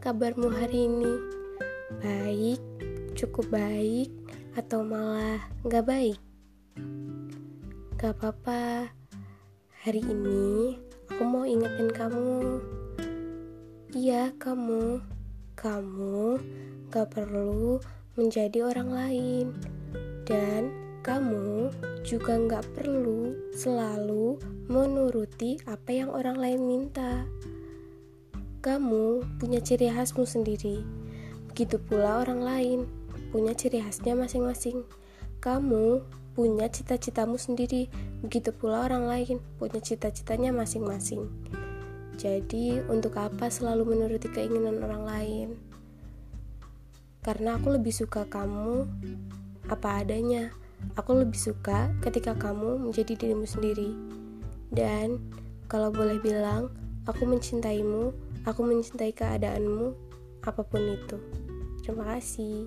kabarmu hari ini? Baik, cukup baik, atau malah gak baik? Gak apa-apa, hari ini aku mau ingetin kamu. Iya, kamu, kamu gak perlu menjadi orang lain, dan kamu juga gak perlu selalu menuruti apa yang orang lain minta. Kamu punya ciri khasmu sendiri. Begitu pula orang lain punya ciri khasnya masing-masing. Kamu punya cita-citamu sendiri. Begitu pula orang lain punya cita-citanya masing-masing. Jadi, untuk apa selalu menuruti keinginan orang lain? Karena aku lebih suka kamu apa adanya. Aku lebih suka ketika kamu menjadi dirimu sendiri. Dan kalau boleh bilang, aku mencintaimu Aku mencintai keadaanmu, apa pun itu. Terima kasih.